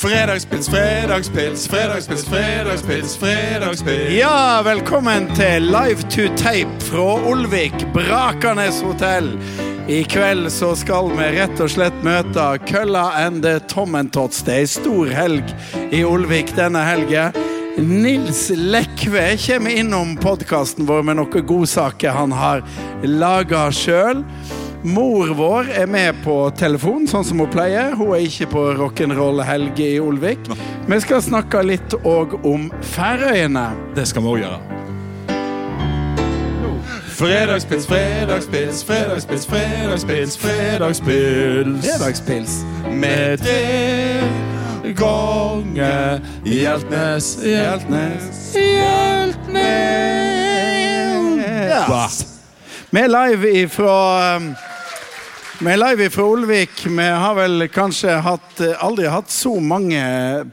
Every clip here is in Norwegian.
Fredagspils, fredagspils, fredagspils, fredagspils, fredagspils. Ja, velkommen til Live to Tape fra Olvik, Brakernes hotell. I kveld så skal vi rett og slett møte Kølla and the Tommentots. Det er ei stor helg i Olvik denne helga. Nils Lekve kommer innom podkasten vår med noen godsaker han har laga sjøl. Mor vår er med på telefon, sånn som hun pleier. Hun er ikke på rock'n'roll-helg i Olvik. Vi skal snakke litt òg om Færøyene. Det skal vi òg gjøre. Fredagspils, fredagspils, fredagspils, fredagspils, fredagspils. Fredagspils. Med tre ganger Hjeltnes, Hjeltnes, Hjeltnes. Yes. Vi er live ifra um, Vi er live fra Olvik. Vi har vel kanskje hatt, aldri hatt så mange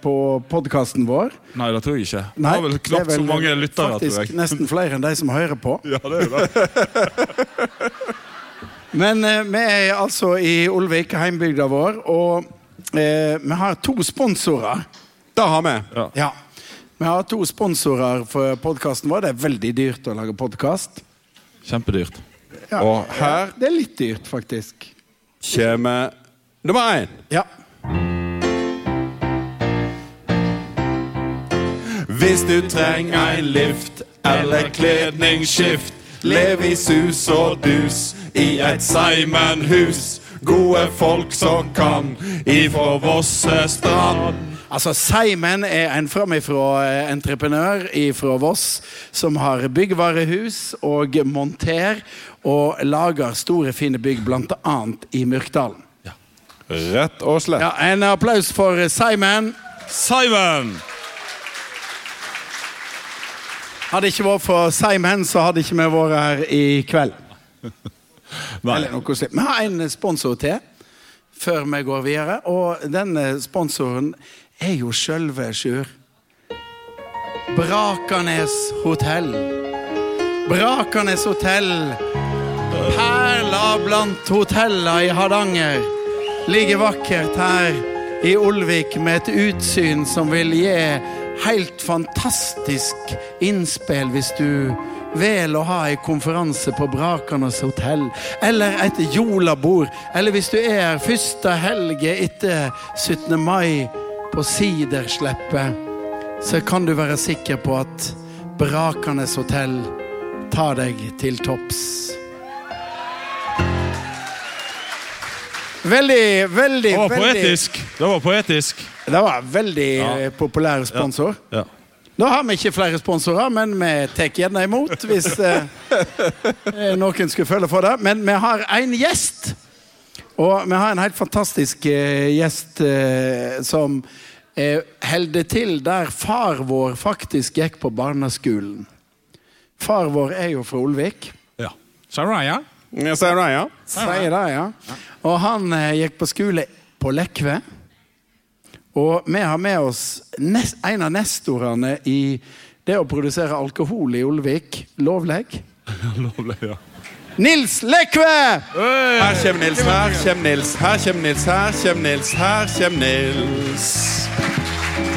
på podkasten vår. Nei, det tror jeg ikke. Vi har vel knapt så mange lyttere, Faktisk tror jeg. nesten flere enn de som hører på. Ja, det er det. Men eh, vi er altså i Olvik, heimbygda vår, og eh, vi har to sponsorer. Det har vi. Ja. Ja. Vi har to sponsorer for podkasten vår. Det er veldig dyrt å lage podkast. Kjempedyrt. Ja. Og her Det er litt dyrt, faktisk. Kommer nummer én. Ja. Hvis du trenger en lift eller kledningsskift, lev i sus og dus i et Simon-hus. Gode folk som kan ifra Vossestrand. Altså, Simon er en framifrå eh, entreprenør fra Voss som har byggvarehus og monter og lager store, fine bygg, bl.a. i Myrkdalen. Rett og slett. Ja, En applaus for Simon. Simon! Hadde det ikke vært for Simon, så hadde ikke vi vært her i kveld. Eller noe slikt. Vi har en sponsor til før vi går videre, og denne sponsoren er jo sjølve Sjur. Brakernes hotell. Brakernes hotell. Perla blant hotellene i Hardanger. Ligger vakkert her i Olvik med et utsyn som vil gi helt fantastisk innspill hvis du vel å ha en konferanse på Brakernes hotell, eller et jolabord, eller hvis du er her første helge etter 17. mai på Sidersleppet, så kan du være sikker på at Brakernes hotell tar deg til topps. Veldig, veldig, Det var veldig poetisk. Det var poetisk. Det var veldig Ja. populær sponsor. Ja. Da har vi ikke flere sponsorer, men vi tar gjerne imot hvis eh, eh, noen skulle føle for det. Men vi har en gjest. Og vi har en helt fantastisk eh, gjest eh, som eh, holder til der far vår faktisk gikk på barneskolen. Far vår er jo fra Olvik. ja. Saraya? Saraya. ja. Sier det, ja. Og han eh, gikk på skole på Lekve. Og vi har med oss en av nestorene i det å produsere alkohol i Olvik. Lovleg. Lovleg, ja. Nils Lekve! Her kommer Nils, her kommer Nils, her kommer Nils, her kommer Nils, her kommer Nils.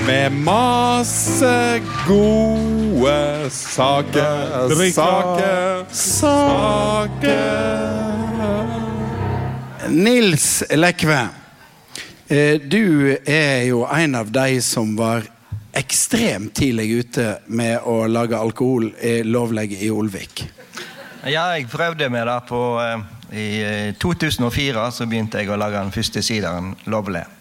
Med masse gode saker, saker, saker. Nils Lekve. eh, Du er jo en av de som var ekstremt tidlig ute med å lage alkohol eh, lovlig i Olvik. Ja, jeg prøvde med det på eh, I eh, 2004 så begynte jeg å lage den første sideren lovlig.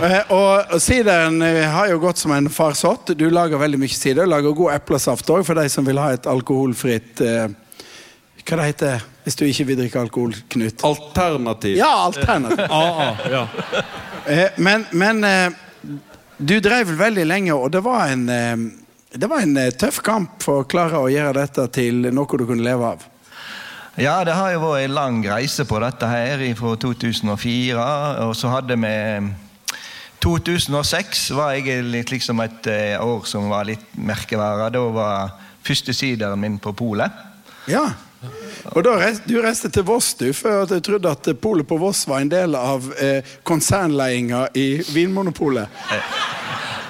Eh, Og sideren eh, har jo gått som en farsott. Du lager veldig mye sider. Du lager god eplesaft òg for de som vil ha et alkoholfritt eh, Hva det heter hvis du ikke vil drikke alkohol, Knut? Alternativ. Ja, alternativ. AA, ja. Eh, Men, men eh, du drev vel veldig lenge, og det var en eh, det var en eh, tøff kamp for å klare å gjøre dette til noe du kunne leve av. Ja, det har jo vært en lang reise på dette her fra 2004. Og så hadde vi 2006 var egentlig liksom et eh, år som var litt merkevare. Da var første sideren min på polet. Ja, Og da reiste, Du reiste til Voss du, at jeg trodde at polet på Voss var en del av eh, konsernledelsen i Vinmonopolet.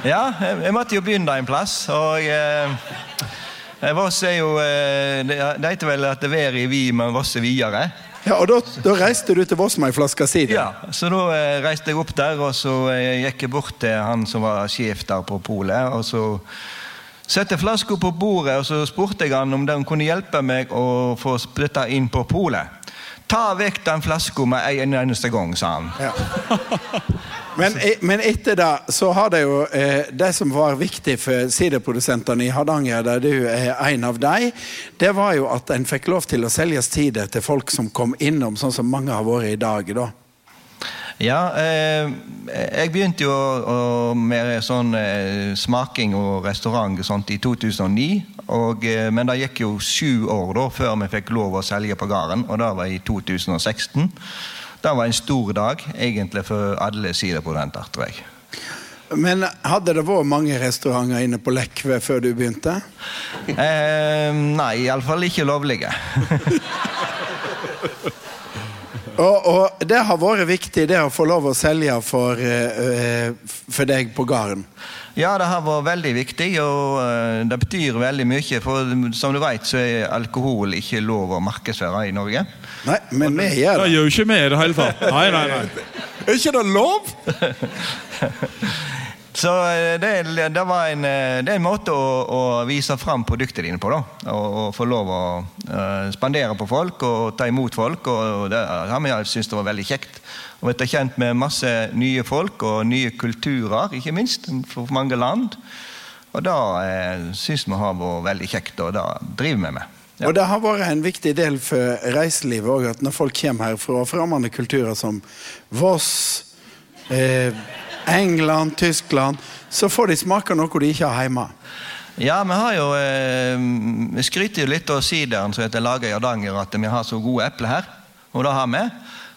Ja, jeg, måtte jo begynne en plass, og eh, Voss er jo eh, Det heter vel at det er i vi, men Voss er videre. Ja, Og da, da reiste du til Voss med ei flaske sider? Ja, så da eh, reiste jeg opp der, og så eh, gikk jeg bort til han som var sjef der på polet. Og så satte jeg flaska på bordet, og så spurte jeg han om den kunne hjelpe meg å få dette inn på polet. Ta vekk den flaska med en eneste gang, sa han. Ja. Men, e- men etter det så har det jo eh, Det som var viktig for siderprodusentene i Hardanger, der du er en av dem, det var jo at en fikk lov til å selge sider til folk som kom innom, sånn som mange har vært i dag. da. Ja, eh, jeg begynte jo å, med sånn eh, smaking og restaurant og sånt i 2009. Og, eh, men det gikk jo sju år da før vi fikk lov å selge på gården, og det var i 2016. Det var en stor dag egentlig for alle siderprodusenter, tror jeg. Men hadde det vært mange restauranter inne på Lekve før du begynte? Eh, nei, iallfall ikke lovlige. Og, og det har vært viktig det å få lov å selge for, eh, eh, for deg på gården. Ja, det har vært veldig viktig, og eh, det betyr veldig mye. For som du vet, så er alkohol ikke lov å markedsføre i Norge. Nei, men vi gjør Det det. gjør jo ikke vi i det hele tatt. Nei, nei, nei. Er ikke det lov? Så eh, det, det, var en, eh, det er en måte å, å vise fram produktene dine på. da. Og, og få lov å uh, spandere på folk og ta imot folk. og Det har vi syntes det var veldig kjekt. Og blitt kjent med masse nye folk og nye kulturer, ikke minst, fra mange land. Og det eh, syns vi har vært veldig kjekt, og det driver vi med. Ja. Og det har vært en viktig del for reiselivet òg, at når folk kommer her fra fremmede kulturer som Voss, eh, England, Tyskland, så får de smake noe de ikke har hjemme. Ja, vi har jo eh, skryter jo litt av sideren som heter laga Hardanger, at vi har så gode epler her. Og det har vi.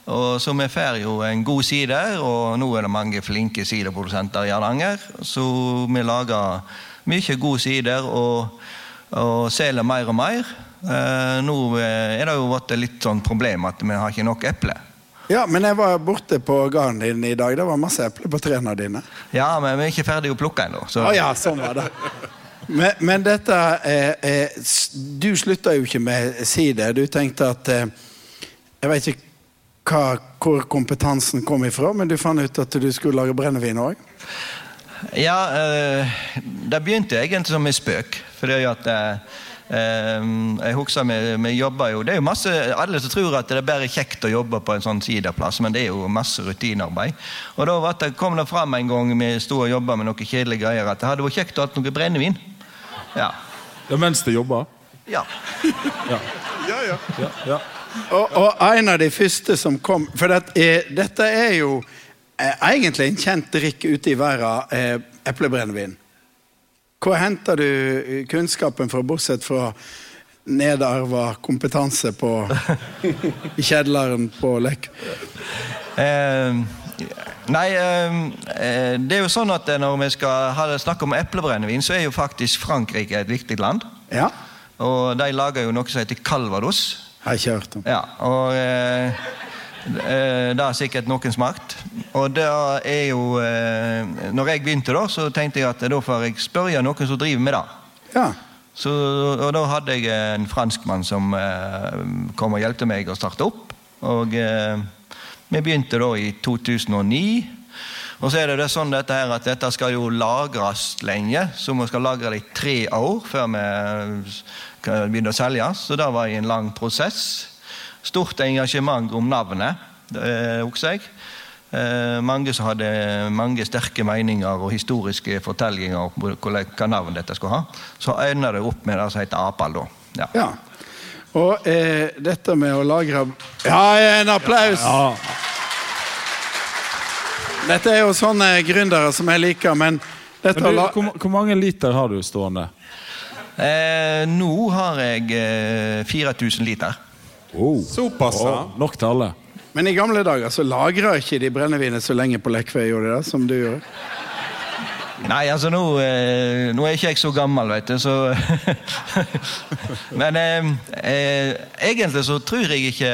Og Så vi får jo en god sider, og nå er det mange flinke sideprodusenter i Hardanger. Så vi lager mye god sider og, og selger mer og mer. Eh, nå er det jo blitt litt sånn problem at vi har ikke nok epler. Ja, men jeg var borte på gården din i dag. Det var masse epler på trærne dine. Ja, men vi er ikke ferdig å plukke ennå. så- Oh, ja, sånn var det. Men, men dette eh, eh, Du slutta jo ikke med sider. Du tenkte at eh, Jeg vet ikke hva, hvor kompetansen kom ifra, men du fant ut at du skulle lage brennevin òg? Ja, eh, det begynte egentlig som en spøk. Fordi at eh, eh, jeg husker vi, vi jobber jo Det er jo masse Alle som tror at det er bare kjekt å jobbe på en sånn sideplass men det er jo masse rutinearbeid. Og da det, kom det fram en gang vi sto og jobba med noen kjedelige greier, at det hadde vært kjekt å ha noe brennevin. Ja. Det er mens de jobber. ja. Ja, ja. Og, og en av de første som kom For det, eh, dette er jo eh, egentlig en kjent drikk ute i verden, eh, eplebrennevin. Hvor henter du eh, kunnskapen fra, bortsett fra nedarva kompetanse på i kjedleren på Lek? Eh, nei, eh, eh, det er jo sånn at når vi skal ha, snakke om eplebrennevin, så er jo faktisk Frankrike et viktig land. Ja? Og de lager jo noe som heter calvados. Har ikke hørt om. Ja, og eh, eh, det har sikkert noen smakt. Og det er jo eh, Når jeg begynte, da, så tenkte jeg at da får jeg spørre noen som driver med det. Ja. Så, og da hadde jeg en franskmann som eh, kom og hjelpte meg å starte opp. Og eh, vi begynte da i 2009. Og så er det, det sånn dette her at dette skal jo lagres lenge, så vi skal lagre det i tre år før vi begynner å selge. Så det var en lang prosess. Stort engasjement om navnet, også husker jeg. Eh, mange som hadde mange sterke meninger og historiske fortellinger om hva navn dette skulle ha. Så øyna det opp med det som heter Apal, da. Ja. ja. Og eh, dette med å lagre Ja, en applaus! Dette er jo sånne gründere som jeg liker, men dette Men du, la... hvor, hvor mange liter har du stående? Eh, nå har jeg eh, 4000 liter. Såpass, ja. Oh, nok til alle. Men i gamle dager så lagra ikke de brennevinet så lenge på Lekve, gjorde de det? Som du gjorde? Nei, altså nå, eh, nå er ikke jeg så gammel, vet du, så Men eh, eh, egentlig så tror jeg ikke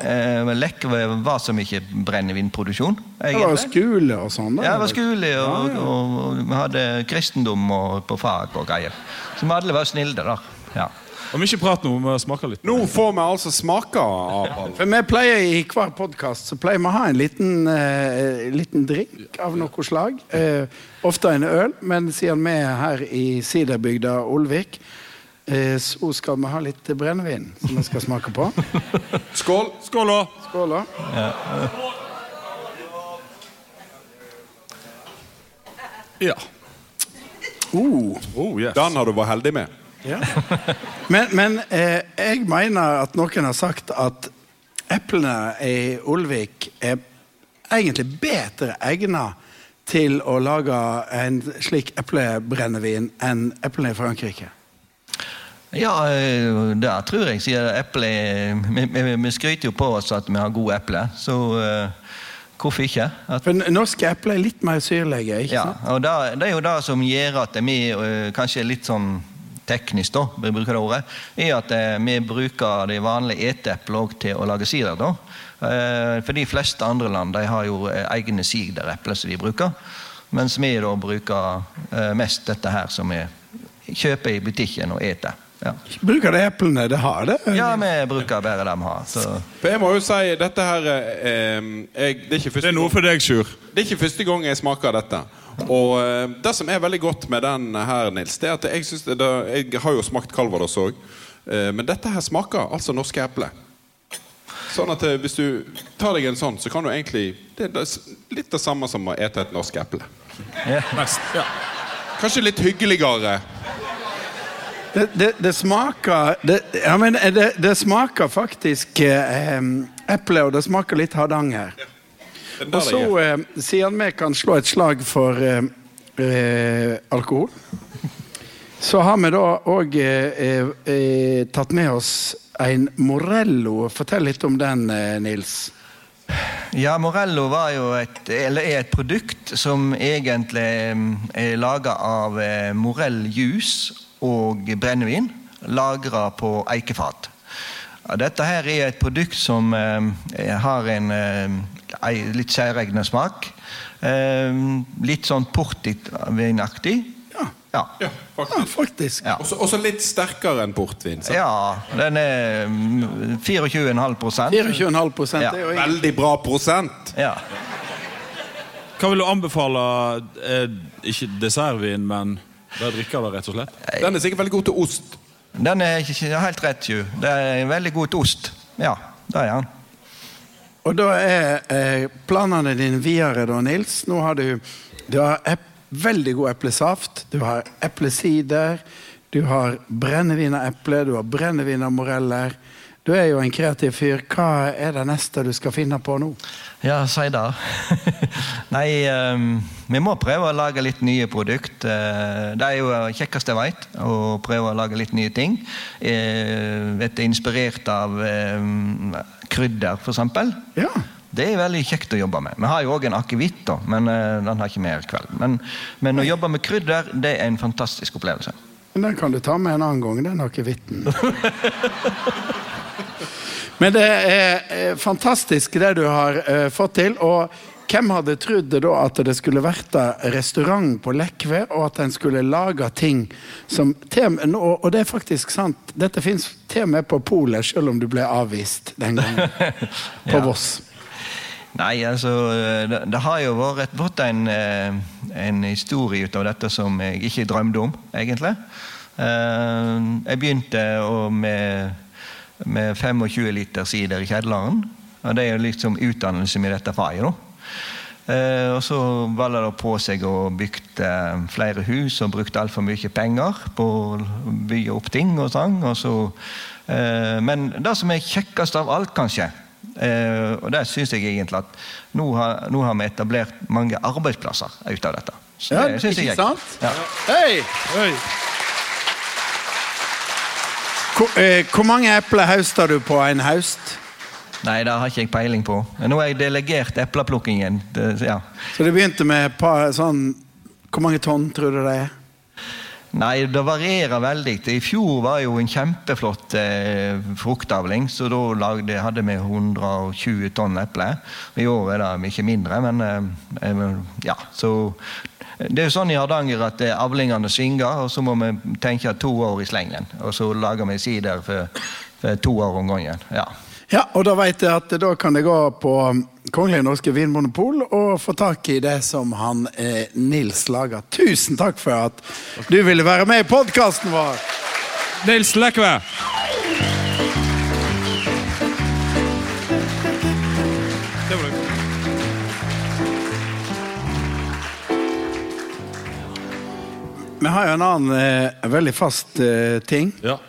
eh, Lekk var så mye brennevinproduksjon. Det var skole og sånn. Ja, det var skole, og, og, og vi hadde kristendom og, på fag og greier. Så vi alle var snille, der. Ja. Om ikke prat nå, vi smaker litt. Nå får vi altså smake av For vi pleier I hver podkast pleier vi å ha en liten, uh, liten drink av noe slag. Uh, ofte en øl, men siden vi er her i siderbygda Olvik, så skal vi ha litt brennevin som vi skal smake på. Skål! Skål, da! Skål, da. Ja. Oh. Oh, yes. Den har du vært heldig med. Ja. Men, men eh, jeg mener at noen har sagt at eplene i Olvik er egentlig bedre egnet til å lage en slik eplebrennevin enn eplene i Frankrike. Ja, eh, det tror jeg. Sier eple vi, vi, vi skryter jo på oss at vi har gode epler, så uh, hvorfor ikke? At, For norske epler er litt mer syrlige, ikke ja, sant? og det, det er jo det som gjør at vi uh, kanskje er litt sånn teknisk, da, vi bruker det ordet, er at uh, vi bruker de vanlige eteeplene òg til å lage sider. da. Eh, For de fleste andre land de har jo eh, egne siderepler som de bruker. Mens vi da bruker eh, mest dette her som vi kjøper i butikken og eter. Ja. Bruker de eplene det har, det? Ja, vi bruker bare dem har. Så. For jeg må jo si, dette her eh, jeg, det, er ikke Det er noe for deg, Sjur. Det er ikke første gang jeg smaker dette. Og eh, det som er veldig godt med den her, Nils, det er at jeg det, det, Jeg har jo smakt Calvados òg, eh, men dette her smaker altså norske epler. Sånn at eh, hvis du tar deg en sånn, så kan du egentlig Det er litt det samme som å ete et norsk eple. Mest. Ja. Kanskje litt hyggeligere. Det, det, det smaker det, ja, men det, det smaker faktisk eh, eple, og det smaker litt hardanger. Er Og så, eh, siden vi kan slå et slag for eh, eh, alkohol, så har vi da òg eh, eh, tatt med oss en Morello. Fortell litt om den, eh, Nils. Ja, Morello var jo et, eller er et produkt som egentlig er laga av eh, morelljus og brennevin, lagra på eikefat. Dette her er et produkt som eh, har en eh, litt særegen smak. Eh, litt sånn portvinaktig. Ja, Ja. Ja, ja faktisk. faktisk. Ja. Også, også litt sterkere enn portvin. Så. ja, den er mm, 24,5% 24,5 Ja. er jo ingen- Veldig bra prosent. Ja. Hva vil du anbefale? Eh, ikke dessertvin, men bare drikker det, rett og slett? Den er sikkert veldig god til ost. Den er ikke helt rett, jo. Det er veldig god til ost. Ja, det er han. Og da er eh, planene dine videre, da, Nils. Nå har du, du har veldig god eplesaft, du har eplesider, du har brennevin av eple, du har brennevin av moreller. Du er jo en kreativ fyr. Hva er det neste du skal finne på nå? Ja, si det. Nei, ehm, vi må prøve å lage litt nye produkt. Eh, det er jo det kjekkeste jeg vet, å prøve å lage litt nye ting. Uh, vet inspirert av ehm, krydder, eksempel. Ja. Det er veldig kjekt å jobbe med. Vi har jo òg en akevitt, men eh, den har ikke vi her i kveld. Men, men å jobbe med krydder, det er en fantastisk opplevelse. Men den kan du ta med en annen gang. Den akevitten. Men det er eh, fantastisk det du har eh, fått til. Og hvem hadde trodd det da at det skulle vært restaurant på Lekve, og at en skulle lage ting som og, det er faktisk sant. Dette fins til og med på polet, selv om du ble avvist den gangen. På Ja. Voss. Nei, altså Det, det har jo vært, vært en, eh, en historie ut av dette som jeg ikke drømte om, egentlig. Eh, Jeg begynte med, med 25 liter sider i kjelleren. Og det er jo liksom utdannelse med dette faget. da. Eh, og så balla det på seg og bygde flere hus og brukte altfor mye penger på å bygge opp ting og sånn. Og så, eh, men det som er kjekkest av alt, kanskje, eh, og det syns jeg egentlig at nå har, nå har vi etablert mange arbeidsplasser ut av dette. Så Ja, det synes jeg er ikke sant? Ja. Hei! Hvor, eh, hvor mange epler høster du på en høst? Nei, det har ikke jeg peiling på. Nå har jeg delegert epleplukkingen. Det, ja. Så det begynte med par sånn Hvor mange tonn tror du det er? Nei, det varierer veldig. I fjor var jo en kjempeflott eh, fruktavling, så da lagde, hadde vi 120 tonn eple. I år er det mye mindre, men eh, eh, ja, så det er jo sånn i Hardanger at eh, avlingene svinger, og så må vi tenke to år i slengen. Og så lager vi sider for, for to år om gangen. Ja. Ja, og da vet jeg at da kan jeg gå på Kongelige norske vinmonopol og få tak i det som han eh, Nils lager. Tusen takk for at du ville være med i podkasten vår! Nils Lekve. Vi har jo en annen eh, veldig fast eh, ting. Ja.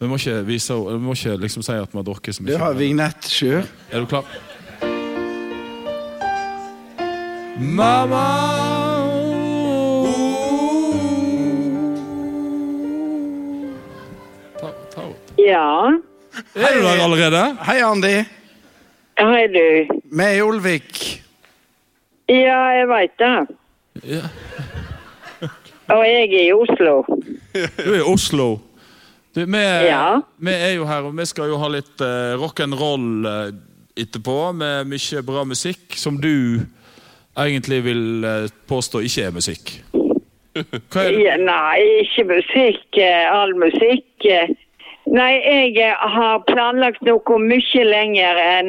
Vi må ikke, vise, vi må ikke liksom si at vi har drukket så Du har vignett, sjø. Er du klar? Mamma ta, ta. Ja, Er du der allerede? Hei, Andi. hei du. Vi er i Olvik. Ja, jeg veit det. Ja. Og jeg er i Oslo. Du er i Oslo. Du, vi, Ja. vi er jo her, og vi skal jo ha litt uh, rock'n'roll uh, etterpå, med mye bra musikk som du egentlig vil uh, påstå ikke er musikk. Er? Ja, nei, ikke musikk. Uh, All musikk. eh. Nei, jeg eh, har planlagt noe mye lenger enn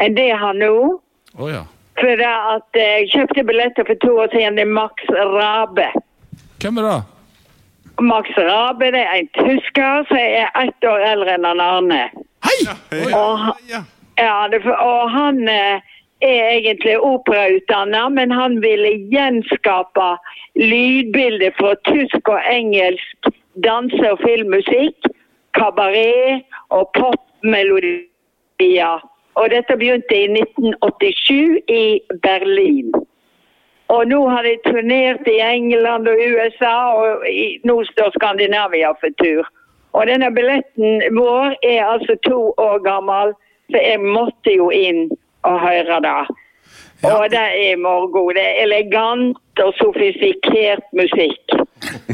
en det jeg har nå. Oh, ja. For at eh, jeg kjøpte billetter for to år siden til Max Rabe. Hvem er det? Max Rabe det er en tysker som er ett år eldre enn han Arne. Hei! Og, han- ja, det, og han er egentlig operautdannet, men han ville gjenskape lydbildet fra tysk og engelsk danse- og filmmusikk, kabaret og popmelodier. Og dette begynte i 1987 i Berlin. Og nå har de turnert i England og USA, og i, nå står Skandinavia for tur. Og denne billetten vår er altså to år gammel, så jeg måtte jo inn og høre det. Og det er morgo. Det er elegant og sofistikert musikk.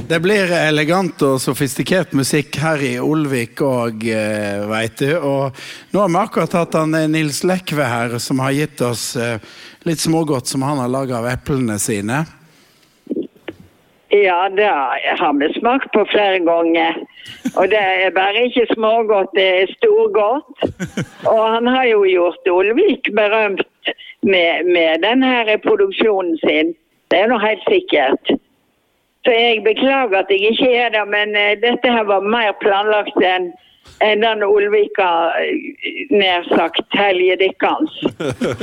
Det blir elegant og sofistikert musikk her i Olvik òg, veit du. Og nå har vi akkurat hatt han eh, Nils Lekve her, som har gitt oss eh, litt smågodt som han har laga av eplene sine. Ja, det har vi smakt på flere ganger. Og det er bare ikke smågodt, det er storgodt. Og han har jo gjort Olvik berømt med, med denne produksjonen sin. Det er nå helt sikkert. Så jeg beklager at jeg ikke er der, men eh, dette her var mer planlagt enn enn den Olvika, eh, nær sagt, hellige dikkans.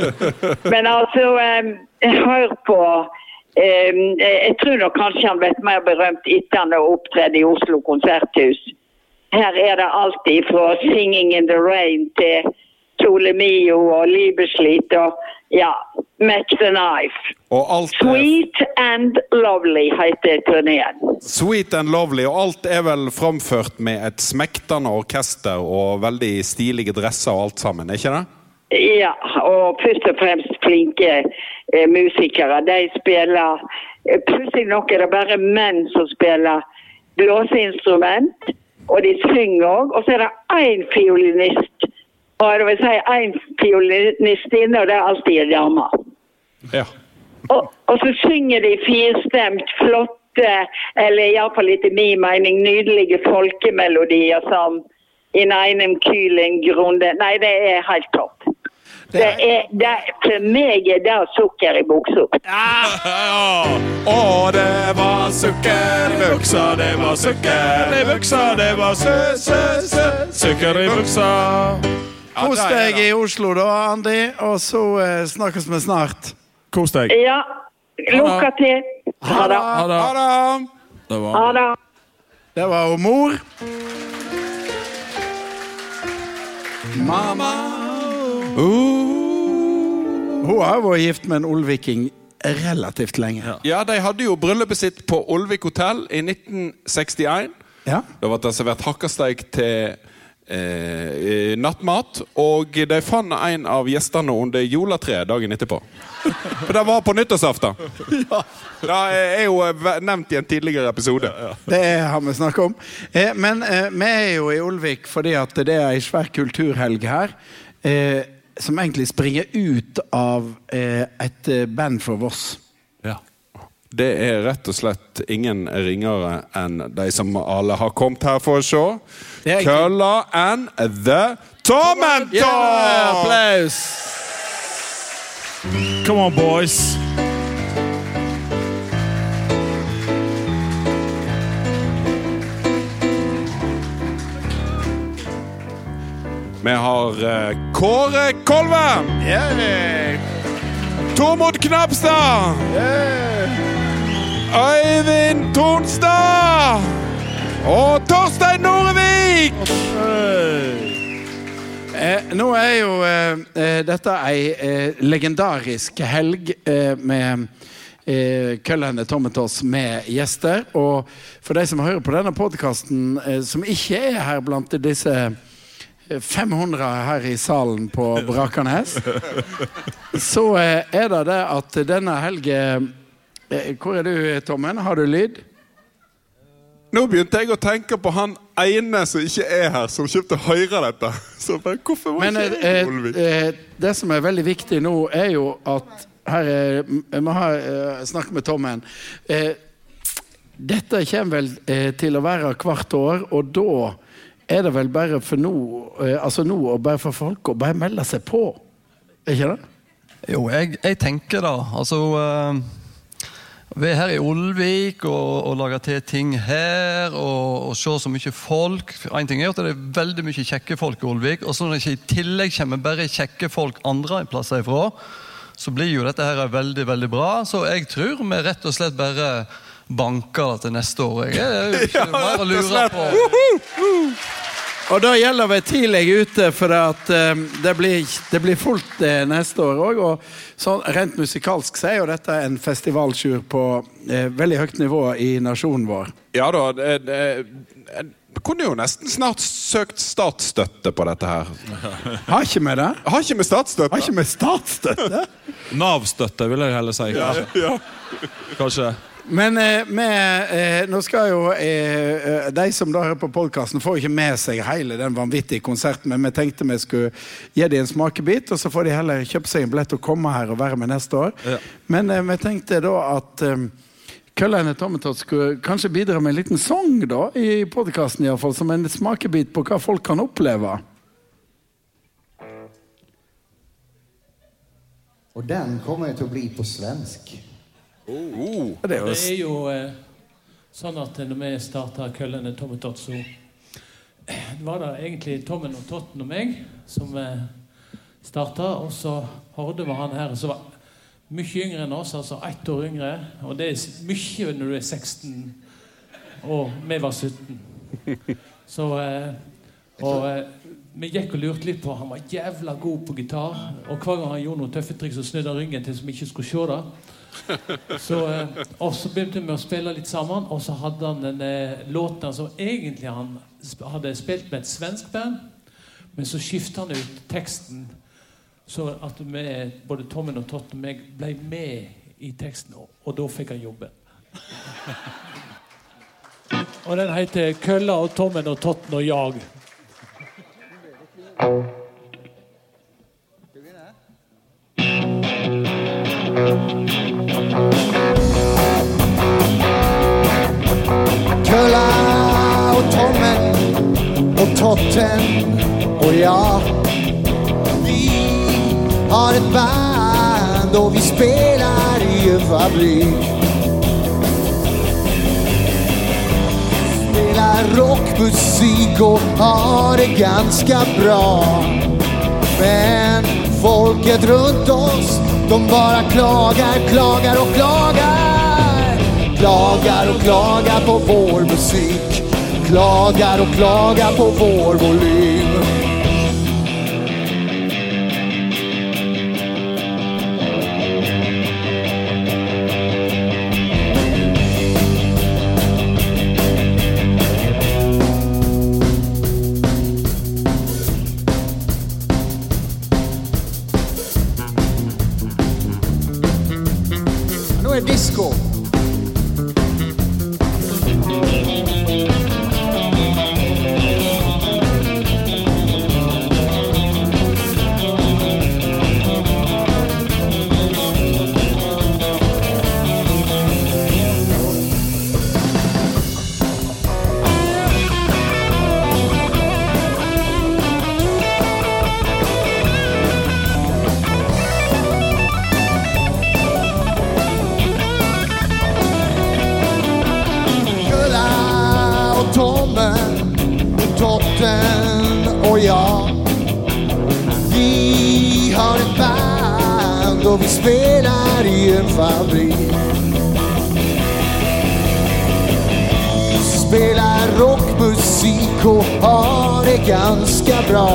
Men altså, eh, hør på Jeg tror nok kanskje han ble mer berømt etter han har opptredd i Oslo konserthus. Her er det alltid fra 'Singing in the Rain' til Sole Mio og Liebeslitt og ja, Mac the Knife'. Alt Sweet and Lovely heter turneen. sweet and lovely, og alt er vel framført med et smektende orkester og veldig stilige dresser og alt sammen, er ikke det? Ja, og først og fremst flinke eh, musikere. De spiller eh, Plutselig nok er det bare menn som spiller blåseinstrument, og de synger òg. Og så er det én fiolinist. Og jeg vil si én fiolinistinne, og det er alltid en dame. Ja. Og, og så synger de firstemt flotte, eller iallfall etter min mening nydelige folkemelodier som In einem kühlen Grunde. Nei, det er helt topp. Det er, det, for meg er det sukker i buksa. Ja. Å, det var sukker i buksa, det var sukker i buksa, det var sø, sø, sø, sukker i buksa. Kos deg i Oslo da, Andi, og så eh, snakkes vi snart. Kos deg. Ja, Lukka til. Ha det. Ha det. Ha det! Det var Ha det. Det var jo mor. Mamma Hun har vært gift med en olviking relativt lenge. Ja, de hadde jo bryllupet sitt på Olvik hotell i 1961. Ja. Da ble det servert hakkasteik til eh, nattmat. Og de fant en av gjestene under juletreet dagen etterpå. For det var på nyttårsaften. Det er jo eh, nevnt i en tidligere episode. Det har vi snakket om. Eh, men eh, vi er jo i Olvik fordi at det er ei svær kulturhelg her. Eh, som egentlig springer ut av eh, et band fra Voss. Ja. Det er rett og slett ingen ringere enn de som alle har kommet her for å se. Kølla and The Tormentor! Ja, applaus! Come on, boys. Vi har uh, Kåre Kolve, Yeah. Tormod Knapstad, Øyvind Tonstad og Torstein Norevik! Eh, nå er jo eh, eh, dette ei eh, legendarisk helg eh, med eh, Køllende Tommetos med gjester. Og for de som hører på denne podkasten, eh, som ikke er her blant disse eh, 500 her i salen på Brakernes, så er det det at denne helgen Hvor er du, Tommen? Har du lyd? Nå begynte jeg å tenke på han ene som ikke er her, som kjøpte Høyre dette. Så bare, hvorfor var Men ikke eh, jeg Olvik? eh, det som er veldig viktig nå, er jo at her er, Jeg må ha, eh, snakke med Tommen. Eh, dette kommer vel eh, til å være hvert år, og da er det vel bare for nå eh, Altså nå og bare for folk å bare melde seg på. Er ikke det? Jo, jeg, jeg tenker da Altså eh, Vi er her i Olvik og, og lager til ting her og, og ser så mye folk. En ting er at det er veldig mye kjekke folk i Olvik. Og så når det ikke i tillegg kommer bare kjekke folk andre plasser ifra, så blir jo dette her veldig veldig bra. Så jeg tror vi rett og slett bare banker det til neste år. Jeg er jo ikke mer å lure på. Og da gjelder vi tidlig ute, for at eh, det, blir, det blir fullt eh, neste år òg. Og rent musikalsk så er jo dette en festivaltur på eh, veldig høyt nivå i nasjonen vår. Ja da, det, det, jeg kunne jo nesten snart søkt statsstøtte på dette her. Har ikke vi det? Har ikke vi statsstøtte? Har ikke vi statsstøtte? Nav-støtte, vil jeg heller si. Kanskje. kanskje. Men eh, med, eh, nå skal jo eh, eh, De som da hører på podkasten, får ikke med seg hele den vanvittige konserten, men vi tenkte vi skulle gi dem en smakebit, og så får de heller kjøpe seg en billett og komme her og være med neste år. Ja. Men eh, vi tenkte da at eh, Køllene Tommetott skulle kanskje bidra med en liten sang da, i podkasten, som en smakebit på hva folk kan oppleve. Og den kommer jo til å bli på svensk. Det er jo Det er jo eh, sånn at når vi starta Køllene Tommetott, så eh, var det egentlig Tommen og Totten og meg som eh, starta. Og så hørte vi han her som var mye yngre enn oss, altså ett år yngre. Og det er mye når du er 16, og vi var 17. Så eh, Og eh, vi gikk og lurte litt på Han var jævla god på gitar. Og hver gang han gjorde noen tøffe triks, så snudde han ryggen til så vi ikke skulle se det. Så, eh, og så begynte vi å spille litt sammen, og så hadde han den eh, låten som egentlig han hadde spilt med et svensk band, men så skifta han ut teksten så at vi, både Tommen og Totten og meg ble med i teksten, og, og da fikk han jobben. og den heter 'Kølla og Tommen og Totten og jag'. Kulla och og Totten Og ja, Vi har et band og vi spiller i en fabrik. Spiller rockmusik og har det ganske bra. Men folket rundt oss, de bare klager, klager og klager. Klager og klager på vår musik. Klagar og klagar på vår volym. Tommen Totten og jeg. Vi har et band og vi spiller i en fabrik. Vi spelar rockmusik og har det ganske bra.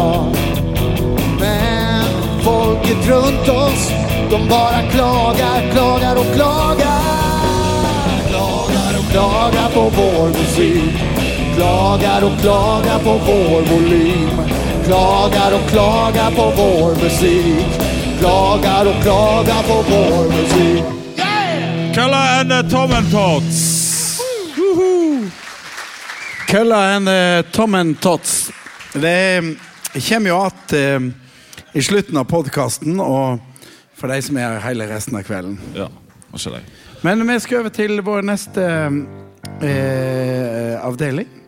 Men folket rundt oss, de bare klager, klager og klager. Klager og klager på vår musik. Klagar och klagar på vår volym. Klagar och klagar på vår musik. Klagar och klagar på vår musik. Kølla and Tom Tommentots. Tots. Kølla and eh, Tom Tots. Det eh, kommer jo att eh, i slutten av podkasten, og for de som er her hele resten av kvelden. Ja. Men vi skal over til vår neste eh, avdeling.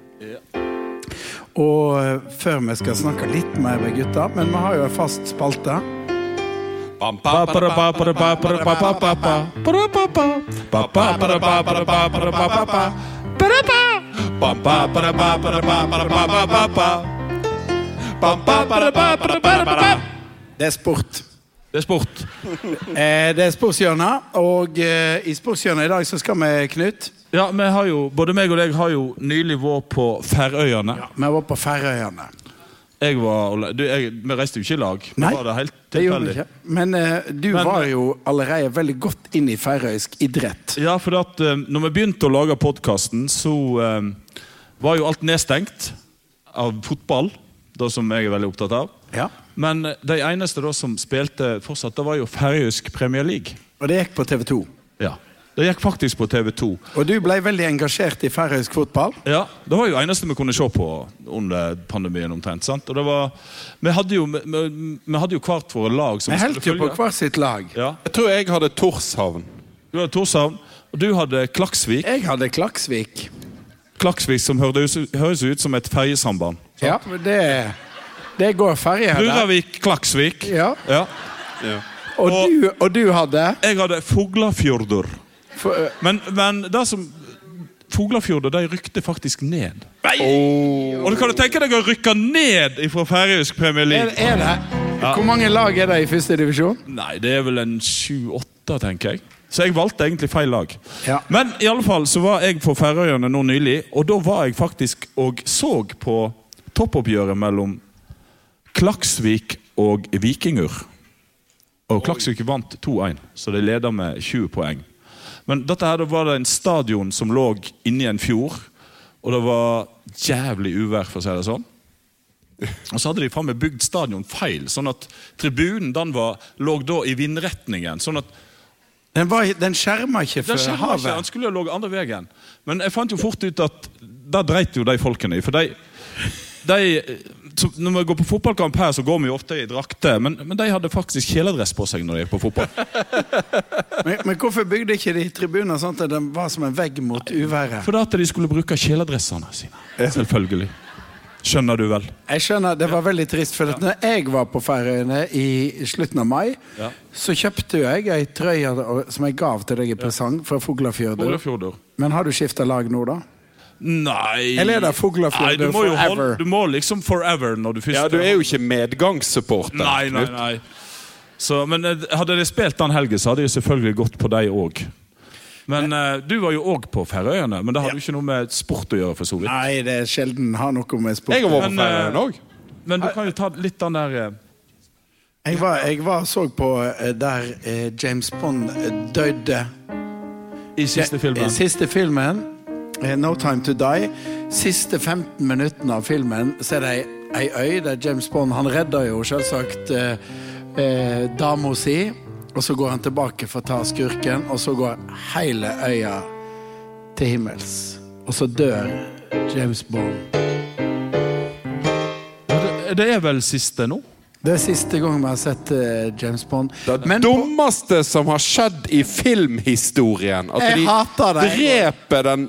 Og eh, før vi skal snakke litt mer med gutta, men vi har jo en fast spalte. Det er sport. Det er sport. Eh, det er sportshjørnet, og eh, i sportshjørnet i dag så skal vi, Knut Ja, vi har jo, Både meg og deg har jo nylig vært på Færøyene. Ja, Vi var på Færøyene. Jeg var, du, jeg, vi reiste jo ikke i lag. Nei, var det helt Det gjorde vi ikke. Men eh, du Men- var jo allerede veldig godt inn i færøysk idrett. Ja, for at eh, når vi begynte å lage podkasten, så eh, var jo alt nedstengt av fotball. Det som jeg er veldig opptatt av. Ja. Men de eneste da som spilte fortsatt, det var jo færøysk Premier League. Og det gikk på TV 2. Ja. Det gikk faktisk på TV2. Og du ble veldig engasjert i færøysk fotball. Ja, Det var jo eneste vi kunne se på under pandemien. omtrent, sant? Og det var, Vi hadde jo, vi, vi- vi hadde jo hvert våre lag. som Vi holdt jo på hvert sitt lag. Ja. Jeg tror jeg hadde Torshavn. Du hadde Torshavn, og du hadde Klaksvik. Jeg hadde Klaksvik. Klaksvik som hørtes, høres ut som et ferjesamband. Ja, det, det går ferje her. der. Ruravik-Klaksvik. Ja. Ja. Og, Og- du, og du hadde Jeg hadde Fuglafjordur. for, uh, Men, men det som Fuglafjordur de rykte faktisk ned. Og du kan du tenke deg å rykke ned fra færøysk Premier er, League? er det? Hvor mange lag er det i første divisjon? Nei, det er vel en sju-åtte, tenker jeg. Så jeg valgte egentlig feil lag. Ja. Men i alle fall så var jeg på Færøyene nå nylig, og da var jeg faktisk og så på toppoppgjøret mellom Klaksvik og Vikingur. Og Klaksvik vant 2-1, så de leder med 20 poeng. Men dette her, da var det en stadion som lå inni en fjord, og det var jævlig uvær, for å si det sånn. Og så hadde de faen meg bygd stadion feil, sånn at tribunen den var, lå da i vindretningen. sånn at Den, var, den skjerma ikke den havet. ikke, Den skulle jo ligget andre veien. Men jeg fant jo fort ut at da dreit jo de folkene i. For de, de så Når vi går på fotballkamp her, så går vi jo ofte i drakter. Men, men de hadde faktisk kjeledress på seg når de gikk på fotball. Men, men hvorfor bygde ikke de tribuner sånn at den var som en vegg mot uværet? For at de skulle bruke kjeledressene sine. Selvfølgelig. Skjønner du vel? Jeg skjønner, Det var veldig trist, for at når jeg var på Færøyene i slutten av mai, Ja. så kjøpte jeg ei trøye som jeg gav til deg i presang fra. Fuglafjordur. Men har du skifta lag nå, da? Nei Eller er det må forever? holde, Du må liksom forever når du først Ja, du er jo ikke medgangssupporter. Nei, nei, nei. Så, men eh, hadde de spilt den helgen, så hadde jeg selvfølgelig gått på deg òg. Men uh, du var jo òg på Færøyene, men det hadde jo ikke noe med sport å gjøre. for så vidt. Nei, det er sjelden har noe med sport Jeg har vært på eh, Færøyene òg. Men du kan jo ta litt den der uh, Jeg var, jeg var så på eh, der eh, James Bond eh, døde. i siste filmen. I Siste filmen, eh, No Time To Die. Siste 15 minuttene av filmen så er det ei, øy der James Bond Han redder jo selvsagt eh, eh, dama si. og så går han tilbake for å ta skurken, og så går hele øya til himmels. Og så dør James Bond. Det, det er vel siste nå? Det er siste gang vi har sett eh, James Bond. Det Men på, dummeste som har skjedd i filmhistorien. At Jeg de dreper den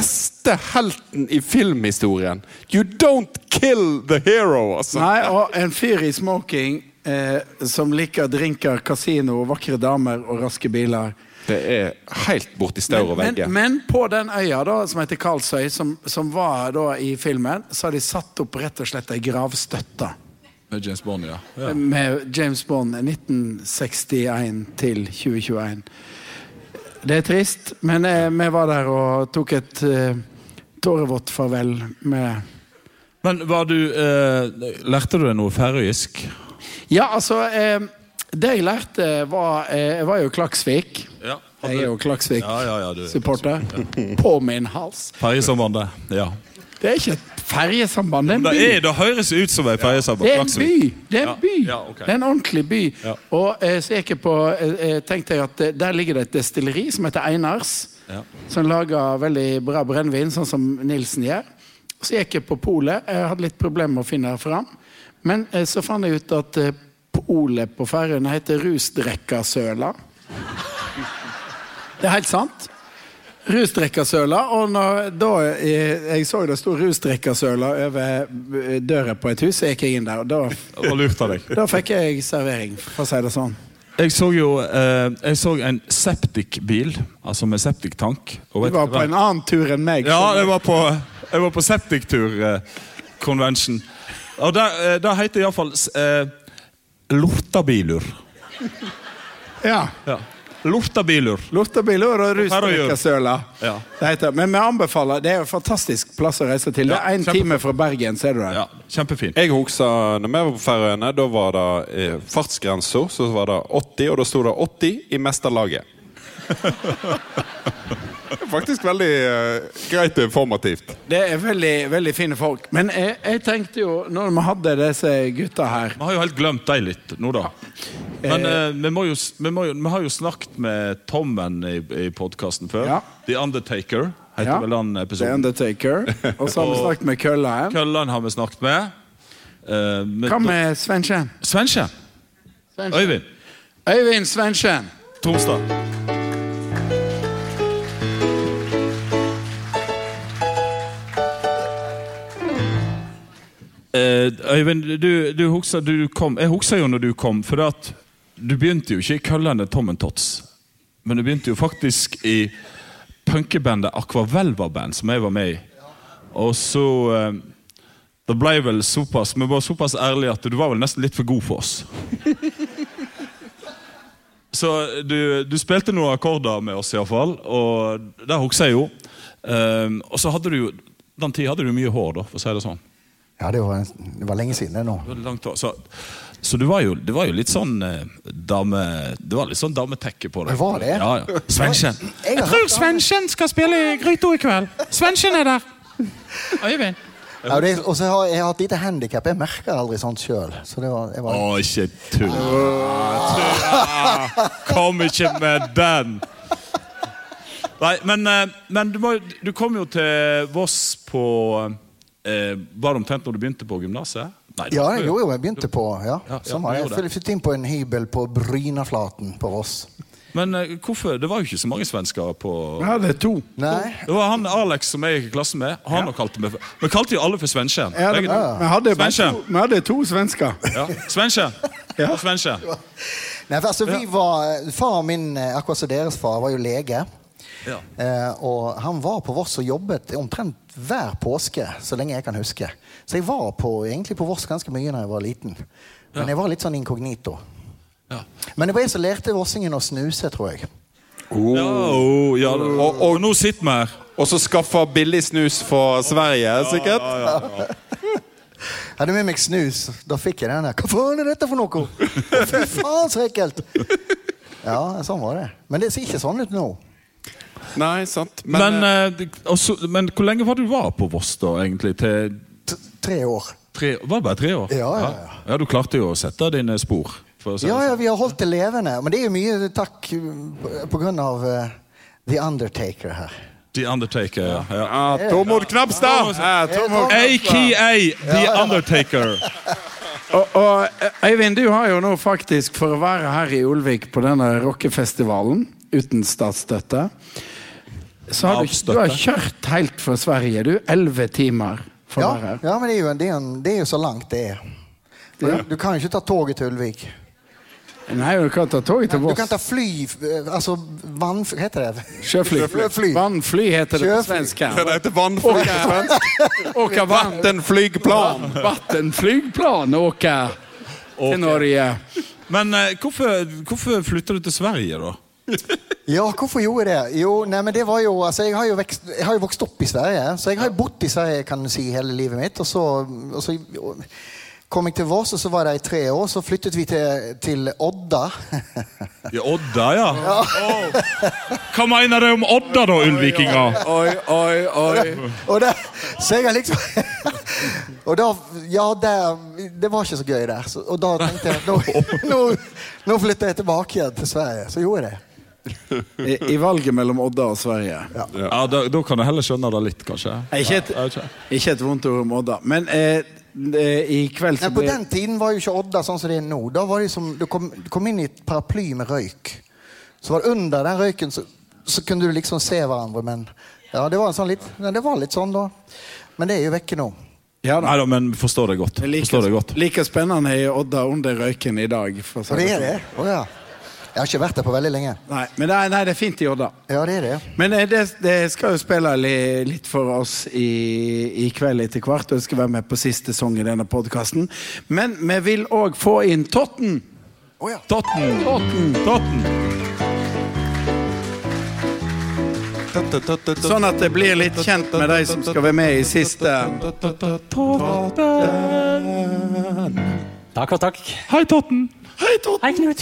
beste helten i filmhistorien. You don't kill the hero, altså. nei, og en fyr i smoking eh, som liker drinker, kasino, vakre damer og raske biler. Det er helt borti staur og Men, men på den øya da, som heter Karlsøy, som, som var da i filmen, så har de satt opp rett og slett ei gravstøtte. Med James Bond, ja. ja. med James Bond 1961 til 2021. Det er trist, men eh, vi var der og tok et eh, tårevått farvel med Men var du eh, Lærte du deg noe færøysk? Ja, altså eh, Det jeg lærte, var eh, Jeg var jo Klaksvik. Ja. Jeg er jo Ja, ja, ja, Klaksvik-supporter. På min hals. Ferjesambandet. Ja. Det er ikke et ferjesamband, det er en Det, by. er, det høres ut som et ferjesamband. Det er en by! Det er en by. ja, okay. Det er en ordentlig by. Ja. Og eh, så gikk jeg på eh, eh, tenkte jeg at eh, Der ligger det et destilleri som heter Einars. Ja. Som lager veldig bra brennevin, sånn som Nilsen gjør. Så gikk jeg på polet. Jeg hadde litt problemer med å finne det fram. Men eh, så fant jeg ut at eh, polet på Færøyene heter Rusdrekkasøla. Det er helt sant. Rusdrekkasøla. Og når, da eh, jeg så det sto rusdrikkersøla over eh, døra på et hus, så gikk jeg inn der. Og da, og da fikk jeg servering, for å si det sånn. Jeg så jo eh, Jeg så en septikbil, altså med septiktank. Du var på en annen tur enn meg. Ja, jeg var på, jeg var på septiktur eh, convention. Og det eh, heter iallfall eh, Lortabilur. ja. Ja. Lortabilur. Luftabilur og rusdrikkersøla. Ja. Men vi anbefaler Det er en fantastisk plass å reise til. Det er én time fra Bergen, ser du det. Ja, Kjempefin. Jeg husker når vi var på Færøyene, da var det eh, fartsgrensa, så var det 80, og da sto det 80 i mesterlaget. Faktisk veldig uh, greit og informativt. Det er veldig, veldig fine folk. Men jeg, jeg tenkte jo, når vi hadde disse gutta her Vi har jo helt glemt deg litt nå, da. Men eh, vi, må jo, vi, må jo, vi har jo snakket med Tommen i, i podkasten før. Ja. The Undertaker heter Ja, vel den The. Undertaker. Og så har vi snakket med Køllan. Køllan har vi snakket med. Uh, med Hva med Svensken? Svensken. Øyvind Øyvind Svensken. Tromsdal. Øyvind, du, du husker, du kom, jeg husker jo når du kom, for at du begynte jo ikke i køllene Tommentots. Tots. Men du begynte jo faktisk i punkebandet Aquavelva Band, som jeg var med i. Og så eh, Det ble vel såpass Vi var såpass ærlige at du var vel nesten litt for god for oss. Så du, du spilte noen akkorder med oss, iallfall. Og det husker jeg jo. Ehm, og så hadde du jo Den tida hadde du mye hår, da, for å si det sånn. Ja, det var, det var lenge siden det nå. Så, så du var jo, det var jo litt sånn eh, dame... Det var litt sånn dametekke på deg. Det var det? Ja, ja. Svensken. Jeg jeg tror Svensken skal spille i Gryto i kveld. Svensken er der. Øyvind. Ja, det, og så har jeg hatt lite handikap. Jeg merker aldri sånt sjøl. Så det var, var Å, ikke tull. Tull. Ah, Kom ikke med den! Nei, men, eh, men du, må, du kom jo til Voss på eh, Var det omtrent når du begynte på gymnaset? Det Ja, jo- jo. Jeg begynte på ja, Ja, ja, Jeg flyttet inn på en hybel på Brynaflaten på Voss. Men eh, hvorfor? Det var jo ikke så mange svensker på Vi hadde to. Nei, Det var han Alex som jeg gikk i klasse med. Han kalte meg for Vi kalte jo alle for Svensken. Ja, det, vi, hadde bare Svensken. to, vi hadde to svensker. Ja. Svensken. Ja. Og Svensken. Nei for altså, vi var, Far min, eh, akkurat som deres far, var jo lege. Ja. Eh, og han var på Voss og jobbet omtrent hver påske, så lenge jeg kan huske. Så jeg var på, egentlig på Voss ganske mye da jeg var liten. Men jeg var litt sånn inkognito. Ja. Men det var jeg som lærte vossingen å snuse, tror jeg. Ja, oh, ja, og, og nå sitter vi her. Og så skaffa billig snus fra Sverige, sikkert. Jeg hadde med meg snus. Da fikk jeg den der. Hva faen er dette for noe? Fy faen, så ekkelt! Ja, sånn var det. Men det ser ikke sånn ut nå. Nei, sant. Men, Men, eh, eh, også, men hvor lenge var du var på Voss, da, egentlig? Til tre år. tre, var det bare tre år? Ja, ja, ja. ja. Du klarte jo å sette dine spor. For å si Ja, sånn. ja, vi har holdt det levende. Men det er jo mye takk uh, på grunn av uh, The Undertaker her. The Undertaker. Ja. Ja. Ja, Tormod Knapstad! AKA The Undertaker. Og, og Eivind, du har jo nå faktisk, for å være her i Olvik på denne rockefestivalen uten statsstøtte Så har du, du har kjørt helt fra Sverige, du. Elleve timer for å Ja, være her. ja men det er, jo, det, er en- det er jo så langt det er. Du, du kan jo ikke ta toget til Ulvik. Nei, du kan ta toget til Du kan ta fly uh, Altså vann... Hva heter det? Sjøfly. Sjøfly. Vannfly heter det på svensk. Det heter vannfly på svensk. Åka Vattenflygplan. vattenflygplan åka til Norge. Men eh, hvorfor, hvorfor flytter du til Sverige, da? Ja, hvorfor gjorde jeg det? Jo, nei, men det var jo Altså, jeg har jo, vekst, jeg har jo vokst opp i Sverige, så jeg har jo bodd i Sverige kan du si hele livet mitt. Og så, og så kom jeg til Voss, og så var jeg i tre år. Så flyttet vi til, til Odda. I Odda, ja. Åh. Hva mener du om Odda, da, ulvikinger? Oi, oi, oi. og da, så jeg har liksom Og da Ja, det, Det var ikke så gøy der. Så, og da tenkte jeg nå, nå, nå flytter jeg tilbake igjen til Sverige. Så gjorde jeg det. I, I valget mellom Odda og Sverige. Ja, da, da kan du heller skjønne det litt, kanskje. Ikke et, Ja, ikke. et vondt ord om Odda. Men eh, eh, i kveld så Nei, på den tiden var jo ikke Odda sånn som det er nå. Da var det som, du, kom, du kom inn i et paraply med røyk. Så var det under den røyken så, så kunne du liksom se hverandre, men ja, det var, en sånn litt, det var litt sånn da. Men det er jo vekke nå. ja, da. Nei da, men forstår det godt. Like, Forstår det godt. like spennende er Odda under røyken i dag. For å si det er sånn. det? Oh, ja. Jeg har ikke vært der på veldig lenge. Nei, men det er, nei, det er fint i Odda. Ja, det er det. Men eh, det, det skal jo spille li, litt for oss i, i kveld etter hvert, og skal være med på siste sang i denne podkasten. Men vi vil òg få inn Totten. Oh, ja. Totten. Totten. Totten. Sånn at det blir litt kjent med de som skal være med i siste. Totten. Takk og takk. Hei, Totten. Hei, Totten! Hei, Knut.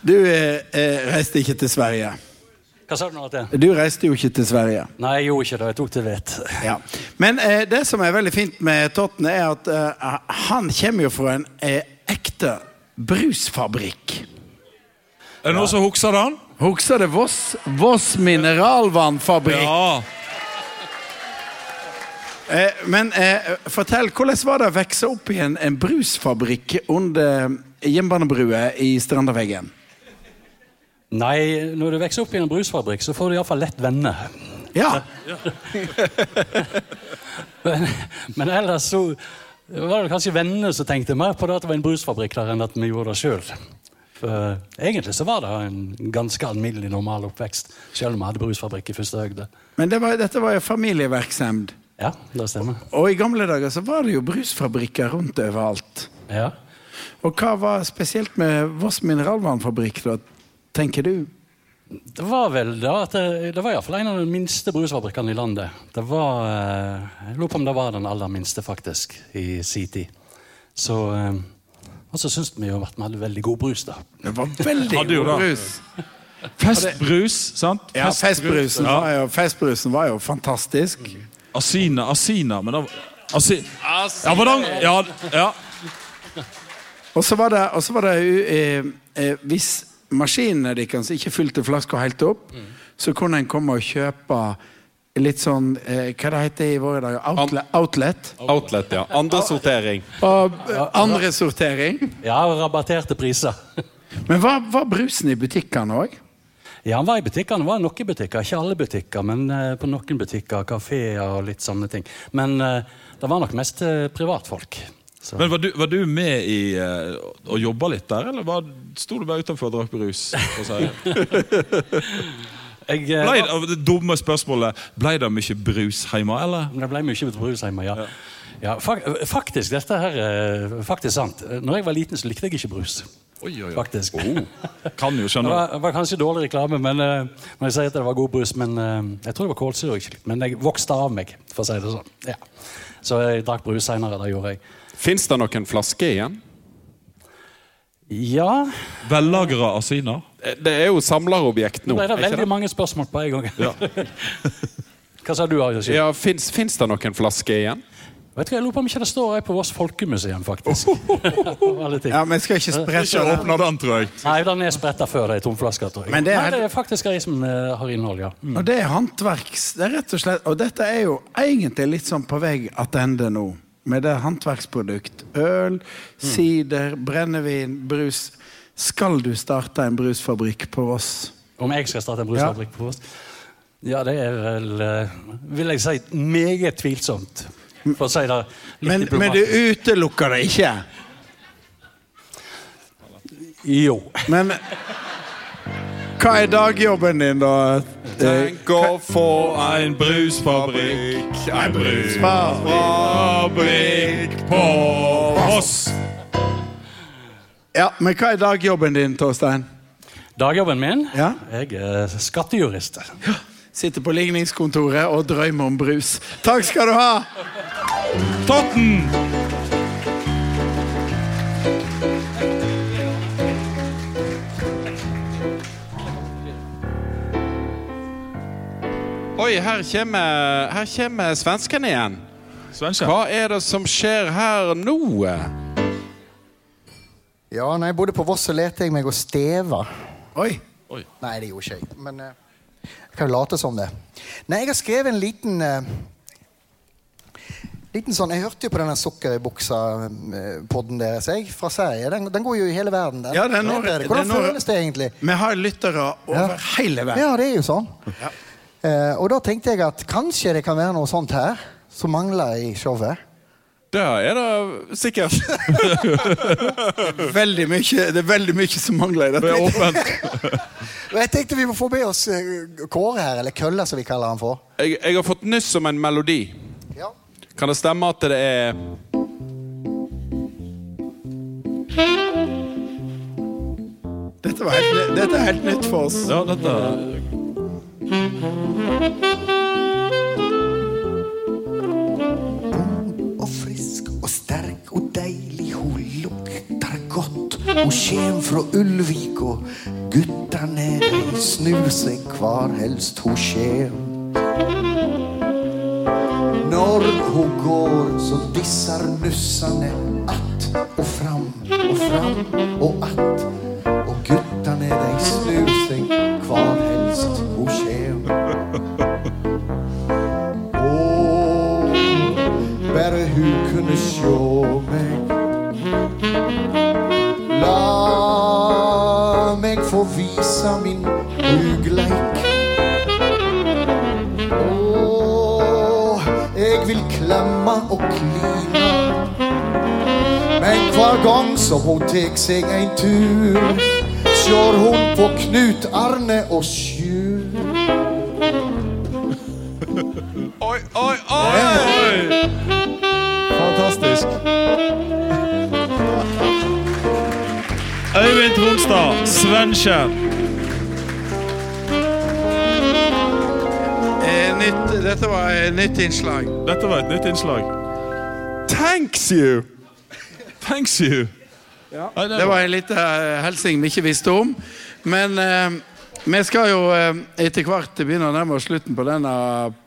Du eh, eh, reiste ikke til Sverige. Hva sa du nå? til? Du reiste jo ikke til Sverige. Nei, jeg gjorde ikke det. Jeg tok til vet. Ja. Men eh, det som er veldig fint med Totten, er at eh, han kommer jo fra en eh, ekte brusfabrikk. Er det noen som husker han? Husker det Voss, Voss mineralvannfabrikk? Ja. Eh, men eh, fortell, hvordan var det å vokse opp i en, en brusfabrikk under jernbanebrua i Strandaveggen? Nei, når du vokser opp i en brusfabrikk, så får du iallfall lett venner. Ja. Men, men ellers så var det kanskje vennene som tenkte mer på det at det var en brusfabrikk der, enn at vi gjorde det sjøl. Egentlig så var det en ganske alminnelig normal oppvekst, selv om vi hadde brusfabrikk i første høgde. Men det var, dette var jo familievirksomhet. Ja, det stemmer. Og i gamle dager så var det jo brusfabrikker rundt overalt. Ja. Og hva var spesielt med Voss mineralvannfabrikk, da, tenker du? Det var vel da at det, det var iallfall en av de minste brusfabrikkene i landet. Det var, eh, Jeg lurer på om det var den aller minste, faktisk, i sin tid. Så eh, Og så syns vi jo at vi hadde veldig god brus, da. Det var veldig god det. brus. Festbrus, sant? Ja, festbrusen, Ja. var jo, festbrusen var jo fantastisk. Asina, Asina, men da Asi... Ja, hvordan Ja. ja. Og så var det, og så var det eh, eh, Hvis maskinene deres ikke fylte flaska helt opp, så kunne en komme og kjøpe litt sånn eh, Hva det heter i våre dager? Outlet? outlet. Outlet, ja. Andresortering. Og eh, andre sortering. Ja, rabatterte priser. Men var, var brusen i butikkene òg? Ja, han var i butikkene. var noen butikker, Ikke alle butikker, men eh, på noen butikker, kafeer og litt sånne ting. Men eh, det var nok mest eh, privatfolk. Så. Men var du, var du med i uh, og jobba litt der, eller var, sto du bare utenfor og drakk brus? jeg, eh, Ble, det- dumme spørsmålet Ble det mye brus hjemme, eller? Det ble mye brus hjemme, ja. ja ja faktisk, dette her er faktisk sant. Når jeg var liten, så likte jeg ikke brus. Oi, oi, oi. Faktisk. Kan jo Det var, var kanskje dårlig reklame men, eh, når jeg sier at det var god brus, men eh, jeg tror det var kålsyre. Men jeg vokste av meg, for å si det sånn. Ja. Så jeg drakk brus seinere. Det gjorde jeg. Fins det noen flasker igjen? Ja, Vellagra asiner? Det er jo samlerobjekt nå det er veldig mange spørsmål på en gang. Hva sa du, Arjus? Ja, Fins det noen flasker igjen? Vet du hva, Jeg lurer på om ikke det står ei på Voss folkemuseum, faktisk. Ja, men jeg skal ikke sprette Ikke den. åpner den, tror jeg. Nei, den er spretta før det er tomflasker, tror jeg. Men det er- Nei, det er faktisk ei som eh, har innhold, ja. Mm. Og det er håndverks... Det er rett og slett Og dette er jo egentlig litt sånn på vei attende nå. Med det håndverksprodukt. Øl, sider, brennevin, brus. Skal du starte en brusfabrikk på Voss? Om jeg skal starte en brusfabrikk på Voss? Ja, det er vel eh, Vil jeg si meget tvilsomt. For å si det litt Men, men du utelukker det ikke? Jo. Men hva er dagjobben din, da? Tenk å få en brusfabrikk, en brusfabrikk på Voss. Ja, men hva er dagjobben din, Torstein? Dagjobben min? Ja? Jeg er skattejurist. Sitter på ligningskontoret og drømmer om brus. Takk skal du ha! Totten! Oi, her kommer, her kommer svensken igjen. Hva er det som skjer her nå? Ja, når jeg bodde på Voss, så lærte jeg meg å steve. Oi. Nei, det gjorde ikke jeg. Men eh, jeg kan jo late som det. Nei, jeg har skrevet en liten eh, Liten sånn, Jeg hørte jo på denne Sukker i buksa-podden deres jeg, fra Sverige. Den, den går jo i hele verden. Den. Ja, den når- Hvordan den når- føles det egentlig? Vi har lyttere over Ja. hele verden. Ja, det er jo sånn. Eh, og da tenkte jeg at kanskje det kan være noe sånt her som mangler i showet. Det er det sikkert. Veldig mye, det er veldig mye som mangler i Det er åpent. Jeg tenkte vi må få med oss eh, Kåre her, eller Kølla som vi kaller han for. Jeg, jeg har fått nyss om en melodi. Ja. Kan det stemme at det er Dette, var helt, dette er helt nytt for oss. Ja, dette og frisk og sterk og deilig. Hun lukter godt. Hun kjem fra Ulvik, og guttane snur seg hvar helst hun kjem. Når hun går, så disser nussane hun tek seg en tur, sjår hun på Knut Arne og Sjur. Oi, oi, oi! Fantastisk. Øyvind Tronstad, Svensken. Eh, nytt, dette var et nytt innslag. Dette var et nytt innslag. Thanks you! Thanks you. Nei, Det var en liten eh, hilsing vi ikke visste om. Men eh, vi skal jo eh, etter hvert begynne å nærme oss slutten på denne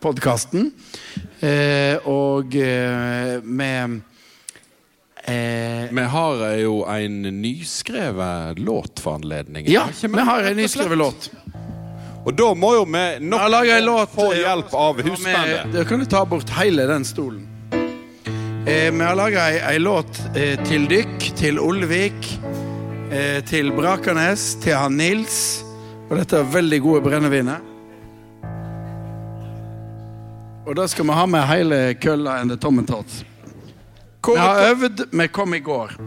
podkasten. Eh, og eh, med eh, Vi har jo en nyskrevet låt for anledningen. Ja, vi har en nyskrevet låt. Og da må jo vi nok få hjelp av husbandet. Da kan du ta bort hele den stolen. Eh, vi har laga ei, ei låt eh, til dykk, til Olvik, eh, til Brakanes, til han Nils. Og dette er veldig gode brennevinet. Og da skal vi ha med hele kølla enn det tomme Tots. Vi har øvd, vi kom i går.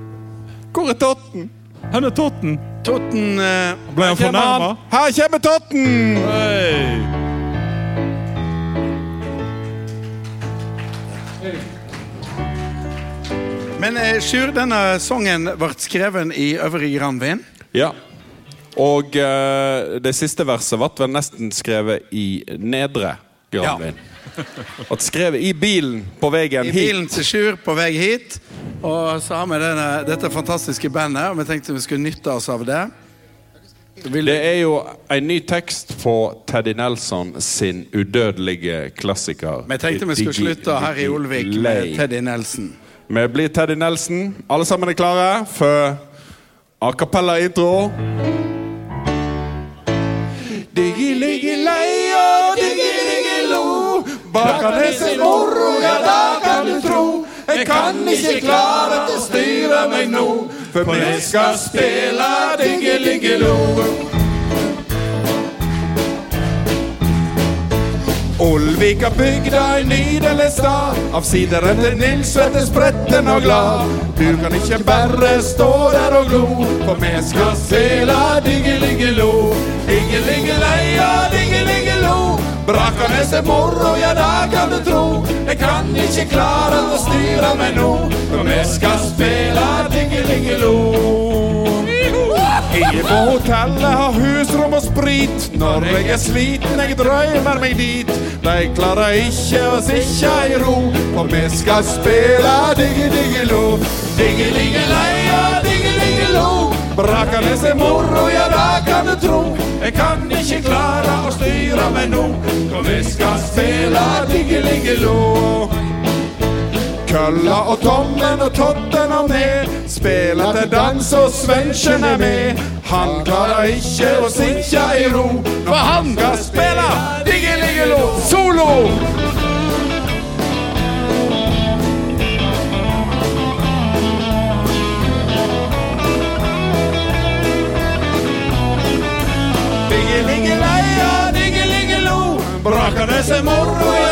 Hvor er Totten? Han er Totten. Totten eh, Ble han fornærma? Her kommer Totten! Hei. Men eh, Sjur, denne sangen ble skrevet i Øvre Granvin. Ja. Og eh, det siste verset ble vel nesten skrevet i nedre Granvin. At skrevet i bilen på veien I bilen til Sjur på vei hit. Og så har vi denne, dette fantastiske bandet, og vi tenkte vi skulle nytte oss av det. Det er jo en ny tekst på Teddy Nelson sin udødelige klassiker. Vi tenkte vi skulle slutte her i Olvik med Teddy Nelson. Vi blir Teddy Nelson. Alle sammen er klare for a cappella-intro. Diggi-liggi-lei og diggi-liggi-lo. Bakernes i moro, ja da kan du tro. Jeg kan ikke klare å styre meg nå, for vi skal spille diggi-liggi-lo. Olvika bygda en nydelig stad Av sider etter Nils Vette spretten og glad. Du kan ikke bare stå der og glo For vi skal spela diggeligge-lo Diggeligge-leia, diggeligge-lo Brakernes er moro, ja da kan du tro. Jeg kan ikke klare å styre meg nå For vi skal spela diggeligge-lo jeg på hotellet har husrom og sprit. Når jeg er sliten, jeg drømmer meg dit. De klarer ikke å sitte i ro, for vi skal spille digge-digge-lo. Digge-ligge-leia, digge-ligge-lo. Brakernes er moro, ja da kan du tro. Jeg kan ikke klare å styre meg nå, for vi skal spille digge-ligge-lo. Kølla og Tommen og Totten og ned. Spela til dans og Svensken er med. Han klarer ikke å sitte i ro. For han skal spille Diggeligelo solo! Diggeligeleia, diggeligelo Brakernes er moro, ja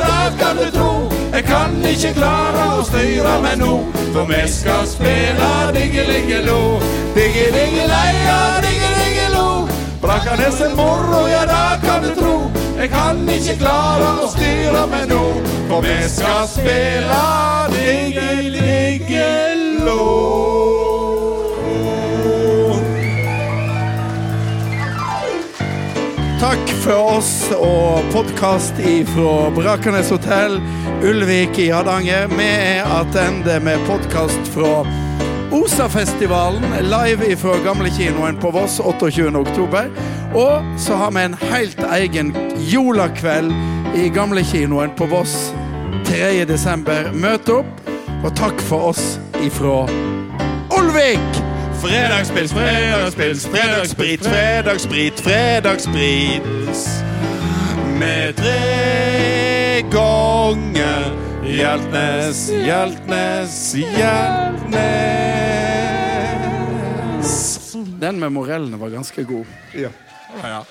Jeg kan ikke klare å styre meg nå For vi skal spille diggeligelo Diggeligeleia, diggeligelo Brakkanes en moro, ja da kan du tro. Jeg kan ikke klare å styre meg nå For vi skal spille diggeligelo Takk for oss og podkast ifra Brakernes hotell, Ulvik i Hardanger. Vi er tilbake med podkast fra Osafestivalen, live ifra gamlekinoen på Voss 28. oktober. Og så har vi en helt egen jolakveld i gamlekinoen på Voss 3. desember. Møt opp, og takk for oss ifra Olvik! Fredagspils, fredagspils, fredagssprit, fredagssprit, fredagssprit. Med tre ganger Hjeltnes, Hjeltnes, Hjeltnes. Den med morellene var ganske god. Ja. Ja, ja.